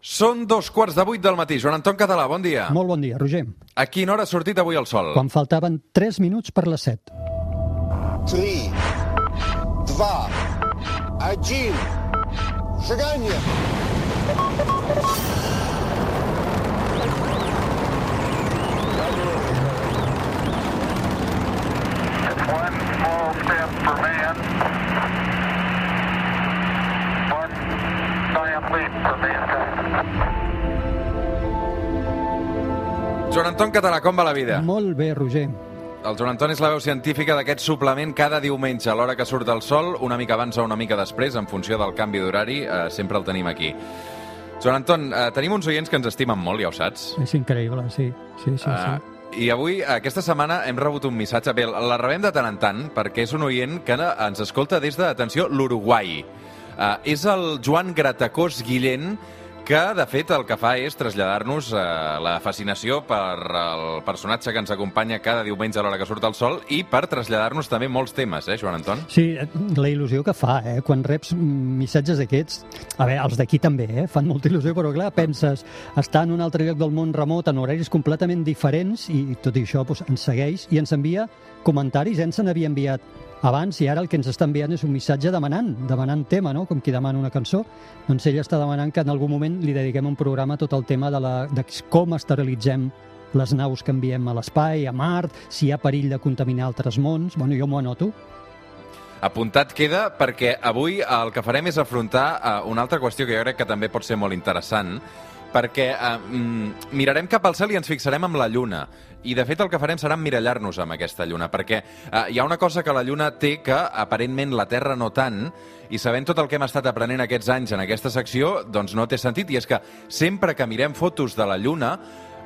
Són dos quarts de vuit del matí. Joan Anton Català, bon dia. Molt bon dia, Roger. A quina hora ha sortit avui el sol? Quan faltaven 3 minuts per les 7. 3, 2, 1, seganya! One small step for man, Joan Anton Català, com va la vida? Molt bé, Roger. El Joan Anton és la veu científica d'aquest suplement cada diumenge a l'hora que surt el sol, una mica abans o una mica després, en funció del canvi d'horari, eh, sempre el tenim aquí. Joan Anton, eh, tenim uns oients que ens estimen molt, ja ho saps. És increïble, sí. Sí, sí, sí. Uh, I avui, aquesta setmana, hem rebut un missatge. Bé, la rebem de tant en tant, perquè és un oient que ens escolta des de, atenció, l'Uruguai. Uh, és el Joan Gratacós Guillén, que, de fet, el que fa és traslladar-nos eh, la fascinació per el personatge que ens acompanya cada diumenge a l'hora que surt el sol i per traslladar-nos també molts temes, eh, Joan Anton? Sí, la il·lusió que fa, eh? Quan reps missatges d'aquests... A veure, els d'aquí també, eh? Fan molta il·lusió, però clar, penses estar en un altre lloc del món remot, en horaris completament diferents, i tot i això doncs, ens segueix i ens envia comentaris. Ens n'havia enviat abans i ara el que ens està enviant és un missatge demanant, demanant tema, no? com qui demana una cançó. Doncs ell està demanant que en algun moment li dediquem un programa a tot el tema de, la, de com esterilitzem les naus que enviem a l'espai, a Mart, si hi ha perill de contaminar altres mons. Bueno, jo m'ho anoto. Apuntat queda perquè avui el que farem és afrontar uh, una altra qüestió que jo crec que també pot ser molt interessant, perquè uh, mm, mirarem cap al cel i ens fixarem amb la Lluna. I, de fet, el que farem serà emmirallar-nos amb aquesta Lluna, perquè uh, hi ha una cosa que la Lluna té que, aparentment, la Terra no tant, i sabent tot el que hem estat aprenent aquests anys en aquesta secció, doncs no té sentit, i és que sempre que mirem fotos de la Lluna,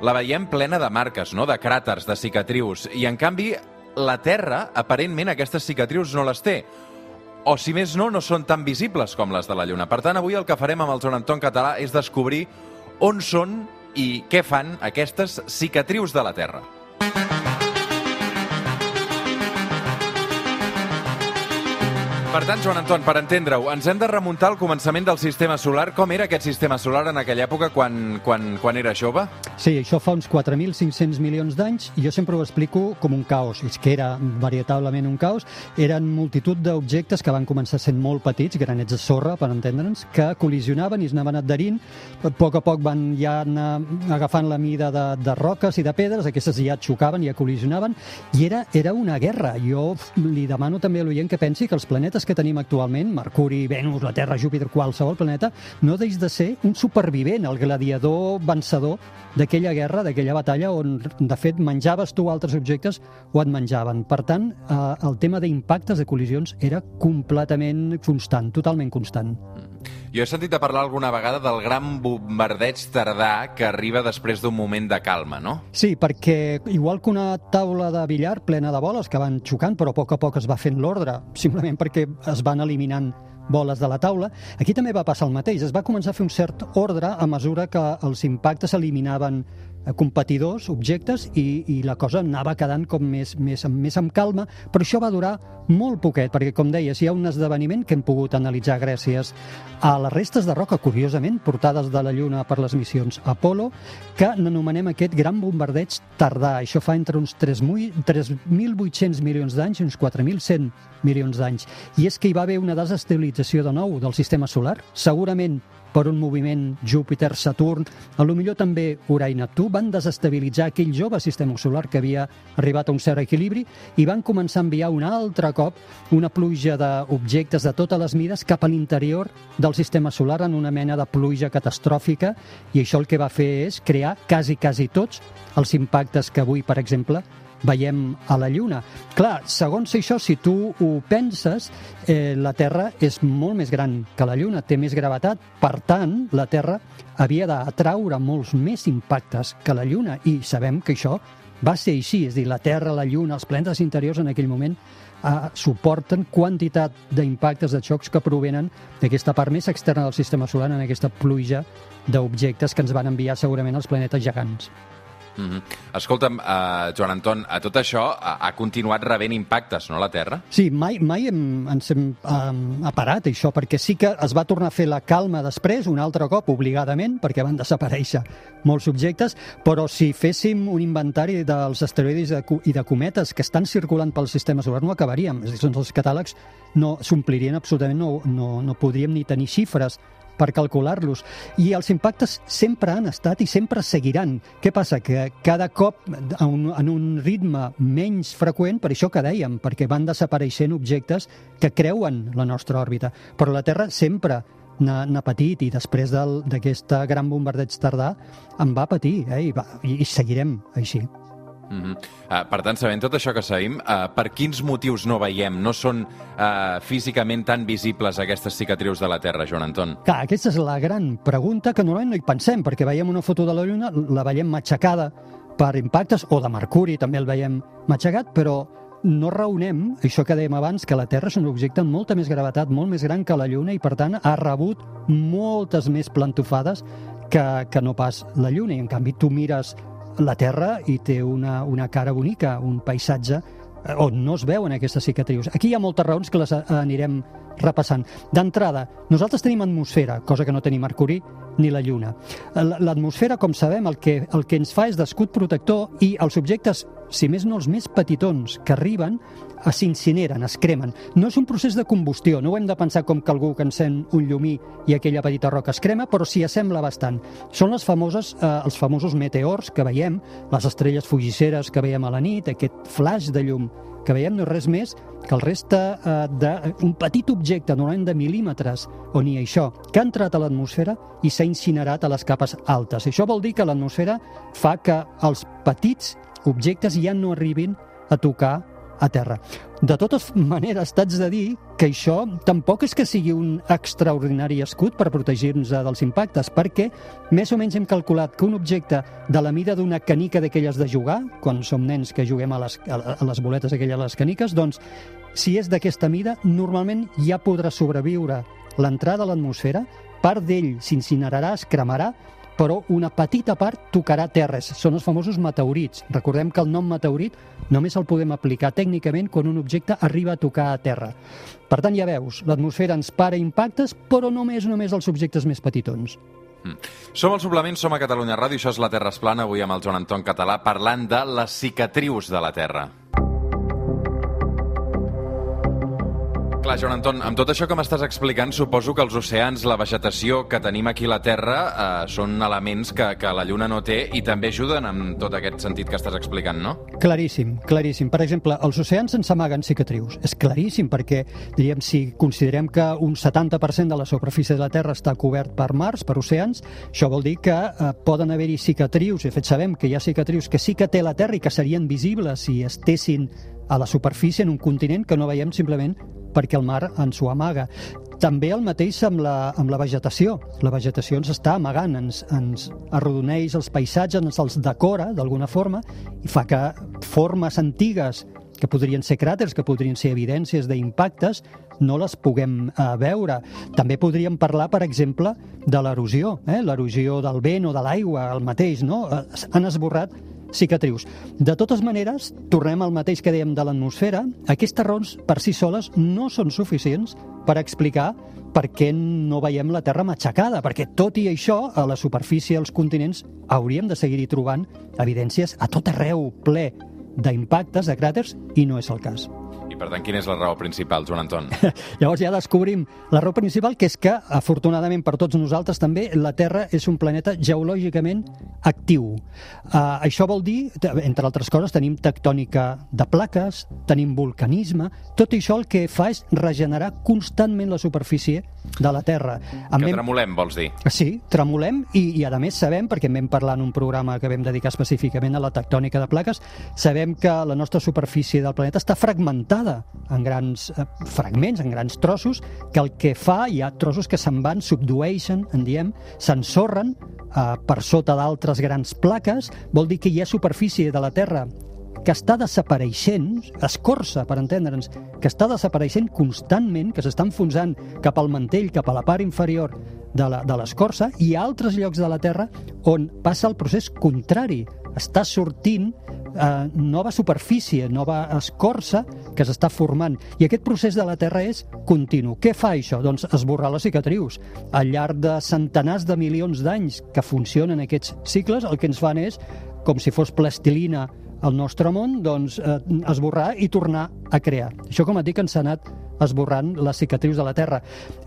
la veiem plena de marques, no? de cràters, de cicatrius, i, en canvi, la Terra, aparentment, aquestes cicatrius no les té. O, si més no, no són tan visibles com les de la Lluna. Per tant, avui el que farem amb el Joan Anton Català és descobrir on són i què fan aquestes cicatrius de la Terra. Per tant, Joan Anton, per entendre-ho, ens hem de remuntar al començament del sistema solar. Com era aquest sistema solar en aquella època quan, quan, quan era jove? Sí, això fa uns 4.500 milions d'anys i jo sempre ho explico com un caos. És que era veritablement un caos. Eren multitud d'objectes que van començar sent molt petits, granets de sorra, per entendre'ns, que col·lisionaven i es anaven adherint. A poc a poc van ja anar agafant la mida de, de roques i de pedres, aquestes ja xocaven, ja col·lisionaven, i era, era una guerra. Jo li demano també a l'oient que pensi que els planetes que tenim actualment, Mercuri, Venus, la Terra, Júpiter, qualsevol planeta, no deix de ser un supervivent, el gladiador vencedor d'aquella guerra, d'aquella batalla, on, de fet, menjaves tu altres objectes o et menjaven. Per tant, eh, el tema d'impactes, de col·lisions, era completament constant, totalment constant. Jo he sentit a parlar alguna vegada del gran bombardeig tardà que arriba després d'un moment de calma, no? Sí, perquè igual que una taula de billar plena de boles que van xocant, però a poc a poc es va fent l'ordre, simplement perquè es van eliminant boles de la taula. Aquí també va passar el mateix. Es va començar a fer un cert ordre a mesura que els impactes s'eliminaven competidors, objectes, i, i la cosa anava quedant com més, més, més amb calma, però això va durar molt poquet, perquè, com deies, hi ha un esdeveniment que hem pogut analitzar gràcies a les restes de roca, curiosament, portades de la Lluna per les missions Apollo, que n'anomenem aquest gran bombardeig tardà. Això fa entre uns 3.800 milions d'anys i uns 4.100 milions d'anys. I és que hi va haver una desestabilització de nou del sistema solar, segurament per un moviment Júpiter-Saturn, a lo millor també Urà i Neptú, van desestabilitzar aquell jove sistema solar que havia arribat a un cert equilibri i van començar a enviar un altre cop una pluja d'objectes de totes les mides cap a l'interior del sistema solar en una mena de pluja catastròfica. I això el que va fer és crear quasi, quasi tots els impactes que avui, per exemple, veiem a la Lluna. Clar, segons això, si tu ho penses, eh, la Terra és molt més gran que la Lluna, té més gravetat, per tant, la Terra havia d'atraure molts més impactes que la Lluna, i sabem que això va ser així, és dir, la Terra, la Lluna, els planetes interiors en aquell moment eh, suporten quantitat d'impactes de xocs que provenen d'aquesta part més externa del sistema solar en aquesta pluja d'objectes que ens van enviar segurament els planetes gegants. Mm -hmm. Escolta'm, uh, Joan Anton, a tot això ha, ha continuat rebent impactes, no, la Terra? Sí, mai, mai hem, ens hem um, aparat això, perquè sí que es va tornar a fer la calma després, un altre cop, obligadament, perquè van desaparèixer molts objectes, però si féssim un inventari dels asteroides de, i de cometes que estan circulant pel sistema solar, no acabaríem. És a dir, els catàlegs no s'omplirien absolutament, no, no, no podríem ni tenir xifres per calcular-los. I els impactes sempre han estat i sempre seguiran. Què passa? Que cada cop en un ritme menys freqüent, per això que dèiem, perquè van desapareixent objectes que creuen la nostra òrbita. Però la Terra sempre n'ha patit i després d'aquest gran bombardeig tardà en va patir eh? I, va, i, i seguirem així. Mm -hmm. uh, per tant, sabent tot això que sabem, uh, per quins motius no veiem, no són uh, físicament tan visibles aquestes cicatrius de la Terra, Joan Anton? Clar, aquesta és la gran pregunta que normalment no hi pensem, perquè veiem una foto de la Lluna, la veiem matxacada per impactes, o de Mercuri també el veiem matxacat, però no raonem, això que dèiem abans, que la Terra és un objecte amb molta més gravetat, molt més gran que la Lluna, i per tant ha rebut moltes més plantofades que, que no pas la Lluna. I en canvi tu mires la Terra i té una, una cara bonica, un paisatge eh, on no es veuen aquestes cicatrius. Aquí hi ha moltes raons que les anirem repassant. D'entrada, nosaltres tenim atmosfera, cosa que no tenim Mercuri ni la Lluna. L'atmosfera, com sabem, el que, el que ens fa és d'escut protector i els objectes, si més no els més petitons que arriben, s'incineren, es cremen. No és un procés de combustió, no ho hem de pensar com que algú que encén un llumí i aquella petita roca es crema, però s'hi assembla bastant. Són les famoses, eh, els famosos meteors que veiem, les estrelles fugisseres que veiem a la nit, aquest flash de llum que veiem no és res més que el reste eh, d'un petit objecte, normalment de mil·límetres, o ni això, que ha entrat a l'atmosfera i s'ha incinerat a les capes altes. Això vol dir que l'atmosfera fa que els petits objectes ja no arribin a tocar a terra. De totes maneres, t'haig de dir que això tampoc és que sigui un extraordinari escut per protegir-nos dels impactes, perquè més o menys hem calculat que un objecte de la mida d'una canica d'aquelles de jugar, quan som nens que juguem a les, a les boletes aquelles a les caniques, doncs, si és d'aquesta mida, normalment ja podrà sobreviure l'entrada a l'atmosfera, part d'ell s'incinerarà, es cremarà, però una petita part tocarà terres. Són els famosos meteorits. Recordem que el nom meteorit només el podem aplicar tècnicament quan un objecte arriba a tocar a terra. Per tant, ja veus, l'atmosfera ens para impactes, però només només els objectes més petitons. Som al Suplement, som a Catalunya Ràdio, això és La Terra es plana, avui amb el Joan Anton Català, parlant de les cicatrius de la Terra. Clar, Joan Anton, amb tot això que m'estàs explicant, suposo que els oceans, la vegetació que tenim aquí a la Terra eh, són elements que, que la Lluna no té i també ajuden en tot aquest sentit que estàs explicant, no? Claríssim, claríssim. Per exemple, els oceans ens amaguen cicatrius. És claríssim perquè, diríem, si considerem que un 70% de la superfície de la Terra està cobert per mars, per oceans, això vol dir que eh, poden haver-hi cicatrius, i de fet sabem que hi ha cicatrius que sí que té la Terra i que serien visibles si estessin a la superfície en un continent que no veiem simplement perquè el mar ens ho amaga. També el mateix amb la, amb la vegetació. La vegetació ens està amagant, ens, ens arrodoneix els paisatges, ens els decora d'alguna forma i fa que formes antigues que podrien ser cràters, que podrien ser evidències d'impactes, no les puguem eh, veure. També podríem parlar, per exemple, de l'erosió, eh? l'erosió del vent o de l'aigua, el mateix, no? Eh, Han esborrat cicatrius. De totes maneres, tornem al mateix que dèiem de l'atmosfera, aquestes raons per si soles no són suficients per explicar per què no veiem la Terra matxacada, perquè tot i això, a la superfície dels continents hauríem de seguir-hi trobant evidències a tot arreu ple d'impactes, de cràters, i no és el cas. I per tant, quina és la raó principal, Joan Anton? Llavors ja descobrim la raó principal, que és que, afortunadament per tots nosaltres també, la Terra és un planeta geològicament actiu. Uh, això vol dir, entre altres coses, tenim tectònica de plaques, tenim vulcanisme, tot això el que fa és regenerar constantment la superfície de la Terra. En Que tremolem, vols dir? Sí, tremolem i, i a més sabem, perquè en vam parlar en un programa que vam dedicar específicament a la tectònica de plaques, sabem que la nostra superfície del planeta està fragmentada en grans eh, fragments, en grans trossos, que el que fa, hi ha trossos que se'n van, subdueixen, en diem, s'ensorren eh, per sota d'altres grans plaques, vol dir que hi ha superfície de la Terra que està desapareixent, escorça, per entendre'ns, que està desapareixent constantment, que s'està enfonsant cap al mantell, cap a la part inferior de l'escorça, i ha altres llocs de la Terra on passa el procés contrari. està sortint eh, nova superfície, nova escorça que s'està formant. I aquest procés de la Terra és continu. Què fa això? Doncs esborrar les cicatrius. Al llarg de centenars de milions d'anys que funcionen aquests cicles, el que ens fan és, com si fos plastilina al nostre món, doncs eh, esborrar i tornar a crear. Això, com et dic, ens ha anat esborrant les cicatrius de la Terra.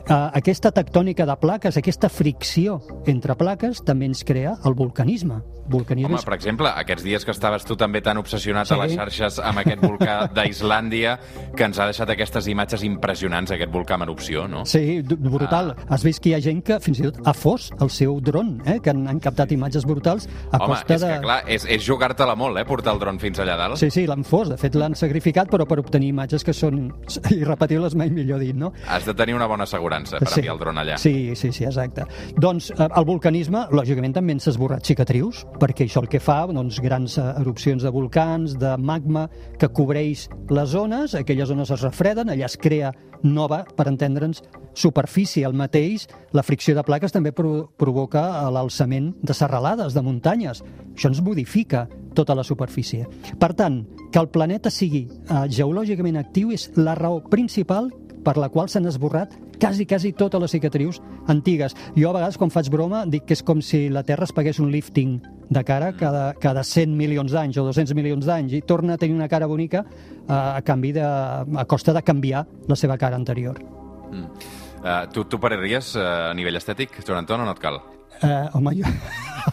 Eh, aquesta tectònica de plaques, aquesta fricció entre plaques, també ens crea el vulcanisme. Vulcanisme Home, és- per exemple, aquests dies que estaves tu també tan obsessionat Sí. a les xarxes amb aquest volcà d'Islàndia, que ens ha deixat aquestes imatges impressionants, aquest volcà en erupció, no? Sí, brutal. Ah. Has vist que hi ha gent que fins i tot ha fos el seu dron, eh? que han, han captat imatges brutals a Home, costa és de... que clar, és, és jugar-te-la molt, eh, portar el dron fins allà dalt. Sí, sí, l'han fos. De fet, l'han sacrificat, però per obtenir imatges que són irrepetibles, mai millor dit, no? Has de tenir una bona assegurança per enviar el dron allà. Sí, sí, sí, exacte. Doncs el vulcanisme, lògicament, també ens ha esborrat cicatrius, perquè això el que fa, doncs, grans erupcions de volcans, de magma, que cobreix les zones, aquelles zones es refreden, allà es crea nova, per entendre'ns, superfície. El mateix, la fricció de plaques també pro provoca l'alçament de serralades, de muntanyes. Això ens modifica tota la superfície. Per tant, que el planeta sigui eh, geològicament actiu és la raó principal per la qual s'han esborrat quasi, quasi totes les cicatrius antigues. Jo a vegades, quan faig broma, dic que és com si la Terra es pagués un lifting de cara cada, cada 100 milions d'anys o 200 milions d'anys i torna a tenir una cara bonica eh, a, canvi de, a costa de canviar la seva cara anterior. Uh, tu, tu pararies uh, a nivell estètic, Joan Anton, o no et cal? Eh, home, jo...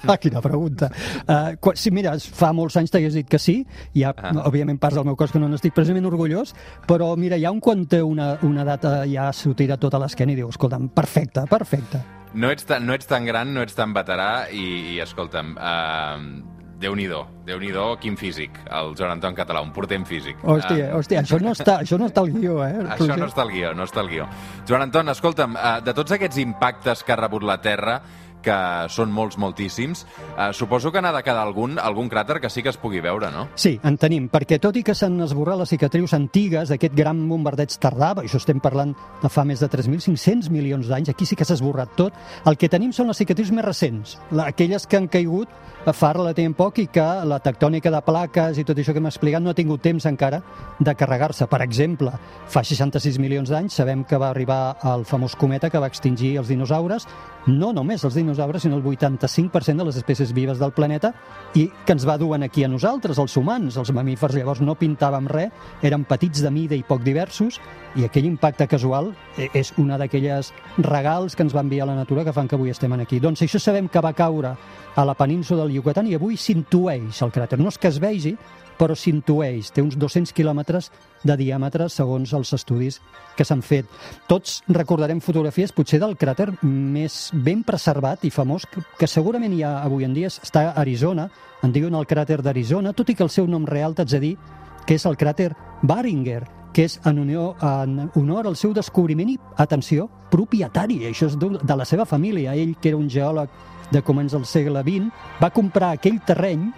Ah, Quina pregunta. Uh, quan, sí, mira, fa molts anys t'hagués dit que sí, hi ha, Ah. òbviament, parts del meu cos que no n'estic precisament orgullós, però mira, hi ha un quan té una, una data ja s'ho tira tota l'esquena i diu, escolta'm, perfecte, perfecte. No ets, tan, no ets tan gran, no ets tan veterà i, i escolta'm, uh, Déu-n'hi-do, déu nhi déu quin físic, el Joan Anton Català, un portent físic. Hòstia, Ah, hòstia, això no està, això no està al guió, eh? Això no està al guió, no està al guió. Joan Anton, escolta'm, eh, de tots aquests impactes que ha rebut la Terra, que són molts, moltíssims, eh, suposo que n'ha de quedar algun, algun cràter que sí que es pugui veure, no? Sí, en tenim, perquè tot i que s'han esborrat les cicatrius antigues d'aquest gran bombardeig tardà, això estem parlant de fa més de 3.500 milions d'anys, aquí sí que s'ha esborrat tot, el que tenim són les cicatrius més recents, aquelles que han caigut fa relativament poc i que la tectònica de plaques i tot això que hem explicat no ha tingut temps encara de carregar-se. Per exemple, fa 66 milions d'anys sabem que va arribar el famós cometa que va extingir els dinosaures, no només els dinosaures, sinó el 85% de les espècies vives del planeta i que ens va dur aquí a nosaltres, els humans. Els mamífers llavors no pintàvem res, eren petits de mida i poc diversos i aquell impacte casual eh, és una d'aquelles regals que ens va enviar la natura que fan que avui estem aquí. Doncs això sabem que va caure a la península del Yucatán i avui s'intueix el cràter. No és que es vegi, però s'intueix. Té uns 200 quilòmetres de diàmetre segons els estudis que s'han fet. Tots recordarem fotografies potser del cràter més ben preservat i famós que, segurament hi ha avui en dia està a Arizona, en diuen el cràter d'Arizona, tot i que el seu nom real t'haig de dir que és el cràter Baringer, que és en, unió, en honor al seu descobriment i, atenció, propietari. Això és de la seva família. Ell, que era un geòleg de començ del segle XX, va comprar aquell terreny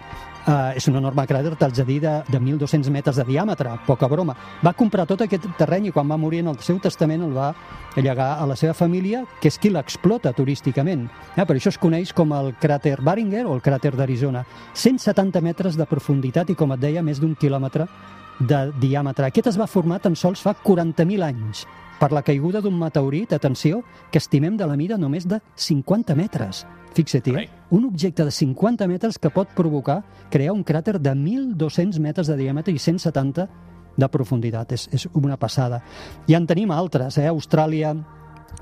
Uh, és un enorme cràter, t'haig de dir, de, de 1.200 metres de diàmetre, poca broma. Va comprar tot aquest terreny i quan va morir en el seu testament el va llegar a la seva família, que és qui l'explota turísticament. Eh, per això es coneix com el cràter Baringer o el cràter d'Arizona. 170 metres de profunditat i, com et deia, més d'un quilòmetre de diàmetre. Aquest es va formar tan sols fa 40.000 anys per la caiguda d'un meteorit, atenció, que estimem de la mida només de 50 metres. Fixa't, eh? Un objecte de 50 metres que pot provocar crear un cràter de 1.200 metres de diàmetre i 170 de profunditat. És, és una passada. I en tenim altres, eh? Austràlia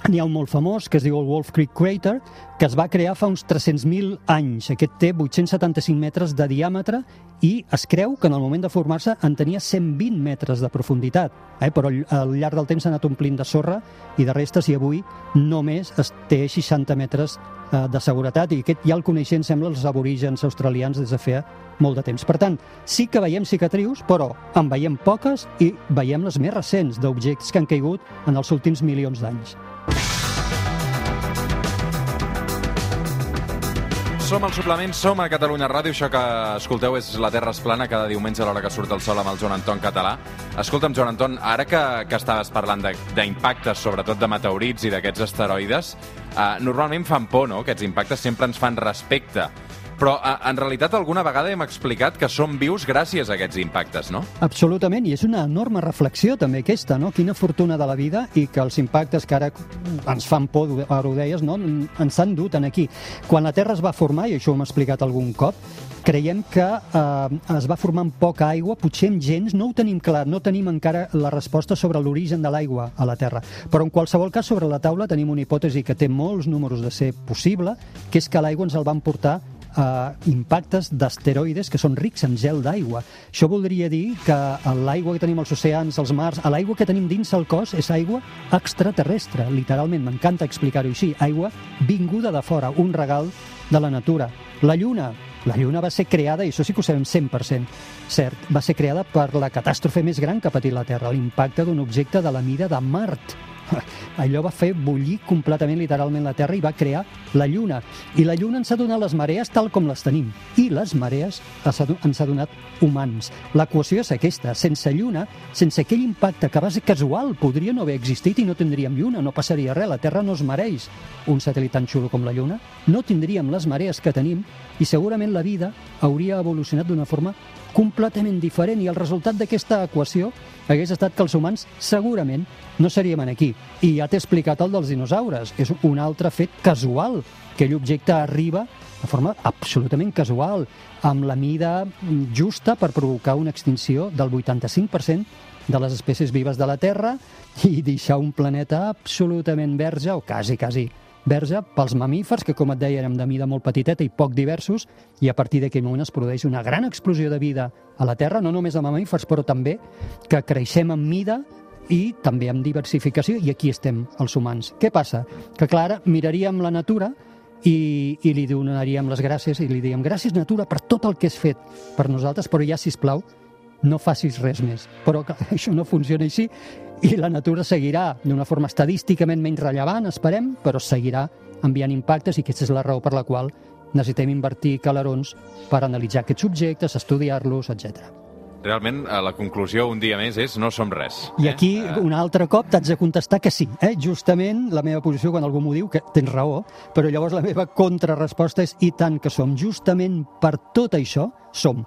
n'hi ha un molt famós que es diu el Wolf Creek Crater, que es va crear fa uns 300.000 anys. Aquest té 875 metres de diàmetre i es creu que en el moment de formar-se en tenia 120 metres de profunditat, eh? però al llarg del temps s'ha anat omplint de sorra i de restes i avui només es té 60 metres eh, de seguretat i aquest ja el coneixen, sembla, els aborígens australians des de feia molt de temps. Per tant, sí que veiem cicatrius, però en veiem poques i veiem les més recents d'objectes que han caigut en els últims milions d'anys. Som al suplement, som a Catalunya Ràdio, això que escolteu és La Terra es plana cada diumenge a l'hora que surt el sol amb el Joan Anton Català. Escolta'm, Joan Anton, ara que, que estaves parlant d'impactes, sobretot de meteorits i d'aquests asteroides, eh, normalment fan por, no? Aquests impactes sempre ens fan respecte Però a, en realitat alguna vegada hem explicat que som vius gràcies a aquests impactes, no? Absolutament, i és una enorme reflexió també aquesta, no? Quina fortuna de la vida i que els impactes que ara ens fan por, ara ho deies, no? ens han dut en aquí. Quan la Terra es va formar, i això ho hem explicat algun cop, creiem que eh, es va formar amb poca aigua, potser amb gens, no ho tenim clar, no tenim encara la resposta sobre l'origen de l'aigua a la Terra. Però en qualsevol cas, sobre la taula tenim una hipòtesi que té molts números de ser possible, que és que l'aigua ens el van portar eh, impactes d'asteroides que són rics en gel d'aigua. Això voldria dir que l'aigua que tenim als oceans, als mars, l'aigua que tenim dins el cos és aigua extraterrestre, literalment. M'encanta explicar-ho així. Aigua vinguda de fora, un regal de la natura. La Lluna, la Lluna va ser creada, i això sí que ho sabem 100% cert, va ser creada per la catàstrofe més gran que ha patit la Terra, l'impacte d'un objecte de la mida de Mart. Allò va fer bullir completament, literalment, la Terra i va crear la Lluna. I la Lluna ens ha donat les marees tal com les tenim. I les marees ens ha donat humans. L'equació és aquesta. Sense Lluna, sense aquell impacte que va ser casual, podria no haver existit i no tindríem Lluna, no passaria res. La Terra no es mereix un satèl·lit tan xulo com la Lluna. No tindríem les marees que tenim i segurament la vida hauria evolucionat d'una forma completament diferent i el resultat d'aquesta equació hagués estat que els humans segurament no seríem aquí. I ja t'he explicat el dels dinosaures. És un altre fet casual. Aquell objecte arriba de forma absolutament casual, amb la mida justa per provocar una extinció del 85% de les espècies vives de la Terra i deixar un planeta absolutament verge, o quasi, quasi verge, pels mamífers, que com et deia érem de mida molt petiteta i poc diversos, i a partir d'aquell moment es produeix una gran explosió de vida a la Terra, no només de mamífers, però també que creixem en mida i també amb diversificació, i aquí estem els humans. Què passa? Que, clar, miraríem la natura i, i li donaríem les gràcies i li diríem gràcies, natura, per tot el que has fet per nosaltres, però ja, si plau, no facis res més. Però que això no funciona així i la natura seguirà d'una forma estadísticament menys rellevant, esperem, però seguirà enviant impactes i aquesta és la raó per la qual necessitem invertir calarons per analitzar aquests objectes, estudiar-los, etc. Realment, eh, la conclusió un dia més és no som res. I aquí, eh? un altre cop, t'haig de contestar que sí. Eh? Justament la meva posició, quan algú m'ho diu, que tens raó, però llavors la meva contrarresposta és i tant que som. Justament per tot això som.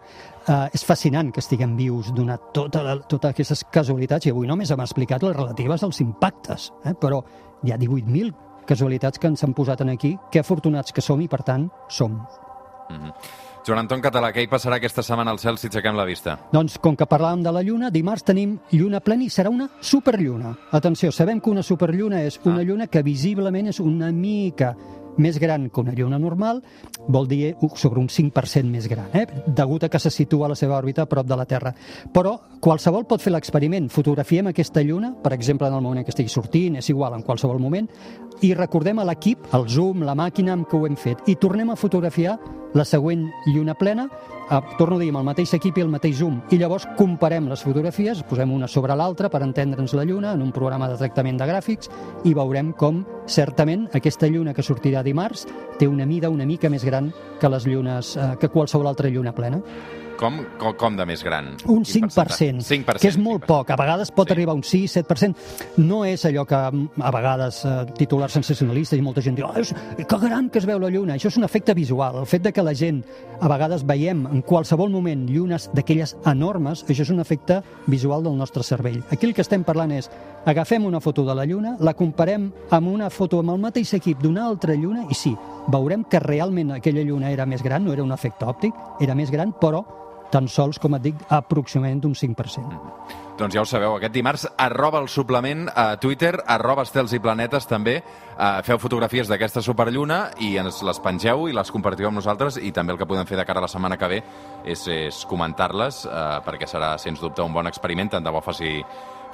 Uh, és fascinant que estiguem vius, donat tota la, totes aquestes casualitats, i avui només hem explicat les relatives als impactes, eh? però hi ha 18.000 casualitats que ens han posat en aquí, que afortunats que som i, per tant, som. Mm -hmm. Joan Anton Català, què hi passarà aquesta setmana al cel si aixequem la vista? Doncs, com que parlàvem de la Lluna, dimarts tenim lluna plena i serà una superlluna. Atenció, sabem que una superlluna és una ah. lluna que visiblement és una mica més gran que una lluna normal, vol dir sobre un 5% més gran, eh? degut a que se situa a la seva òrbita a prop de la Terra. Però qualsevol pot fer l'experiment. Fotografiem aquesta lluna, per exemple, en el moment en què estigui sortint, és igual, en qualsevol moment, i recordem a l'equip, el zoom, la màquina amb què ho hem fet, i tornem a fotografiar la següent lluna plena, eh, torno a dir, amb el mateix equip i el mateix zoom, i llavors comparem les fotografies, posem una sobre l'altra per entendre'ns la lluna en un programa de tractament de gràfics i veurem com, certament, aquesta lluna que sortirà dimarts té una mida una mica més gran que les llunes, eh, que qualsevol altra lluna plena. Com, com, com de més gran? Un 5%, 5%, que és molt 5%. poc. A vegades pot sí. arribar a un 6, 7%. No és allò que mm, a vegades eh, titulars sensacionalistes i molta gent diu oh, és, que gran que es veu la lluna. Això és un efecte visual. El fet de que la gent a vegades veiem en qualsevol moment llunes d'aquelles enormes, això és un efecte visual del nostre cervell. Aquí el que estem parlant és agafem una foto de la lluna, la comparem amb una foto amb el mateix equip d'una altra lluna i sí, veurem que realment aquella lluna era més gran, no era un efecte òptic, era més gran, però tan sols, com et dic, aproximadament d'un 5%. Mm -hmm. Doncs ja ho sabeu, aquest dimarts arroba el suplement a Twitter, arroba estels i planetes també, uh, feu fotografies d'aquesta superlluna i ens les pengeu i les compartiu amb nosaltres i també el que podem fer de cara a la setmana que ve és, és comentar-les uh, perquè serà, sens dubte, un bon experiment, tant de bo faci,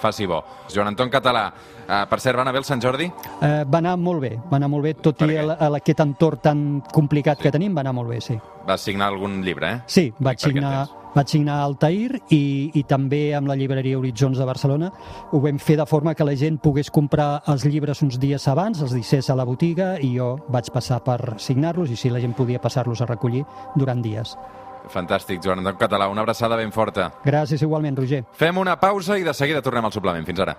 faci bo. Joan Anton Català, uh, per cert, va anar bé el Sant Jordi? Uh, va anar molt bé, va anar molt bé, tot i el, el, aquest entorn tan complicat sí. que tenim, va anar molt bé, sí. Vas signar algun llibre, eh? Sí, vaig signar, vaig signar Altair i, i també amb la llibreria Horitzons de Barcelona. Ho vam fer de forma que la gent pogués comprar els llibres uns dies abans, els deixés a la botiga i jo vaig passar per signar-los i si la gent podia passar-los a recollir durant dies. Fantàstic, Joan Anton Català. Una abraçada ben forta. Gràcies igualment, Roger. Fem una pausa i de seguida tornem al suplement. Fins ara.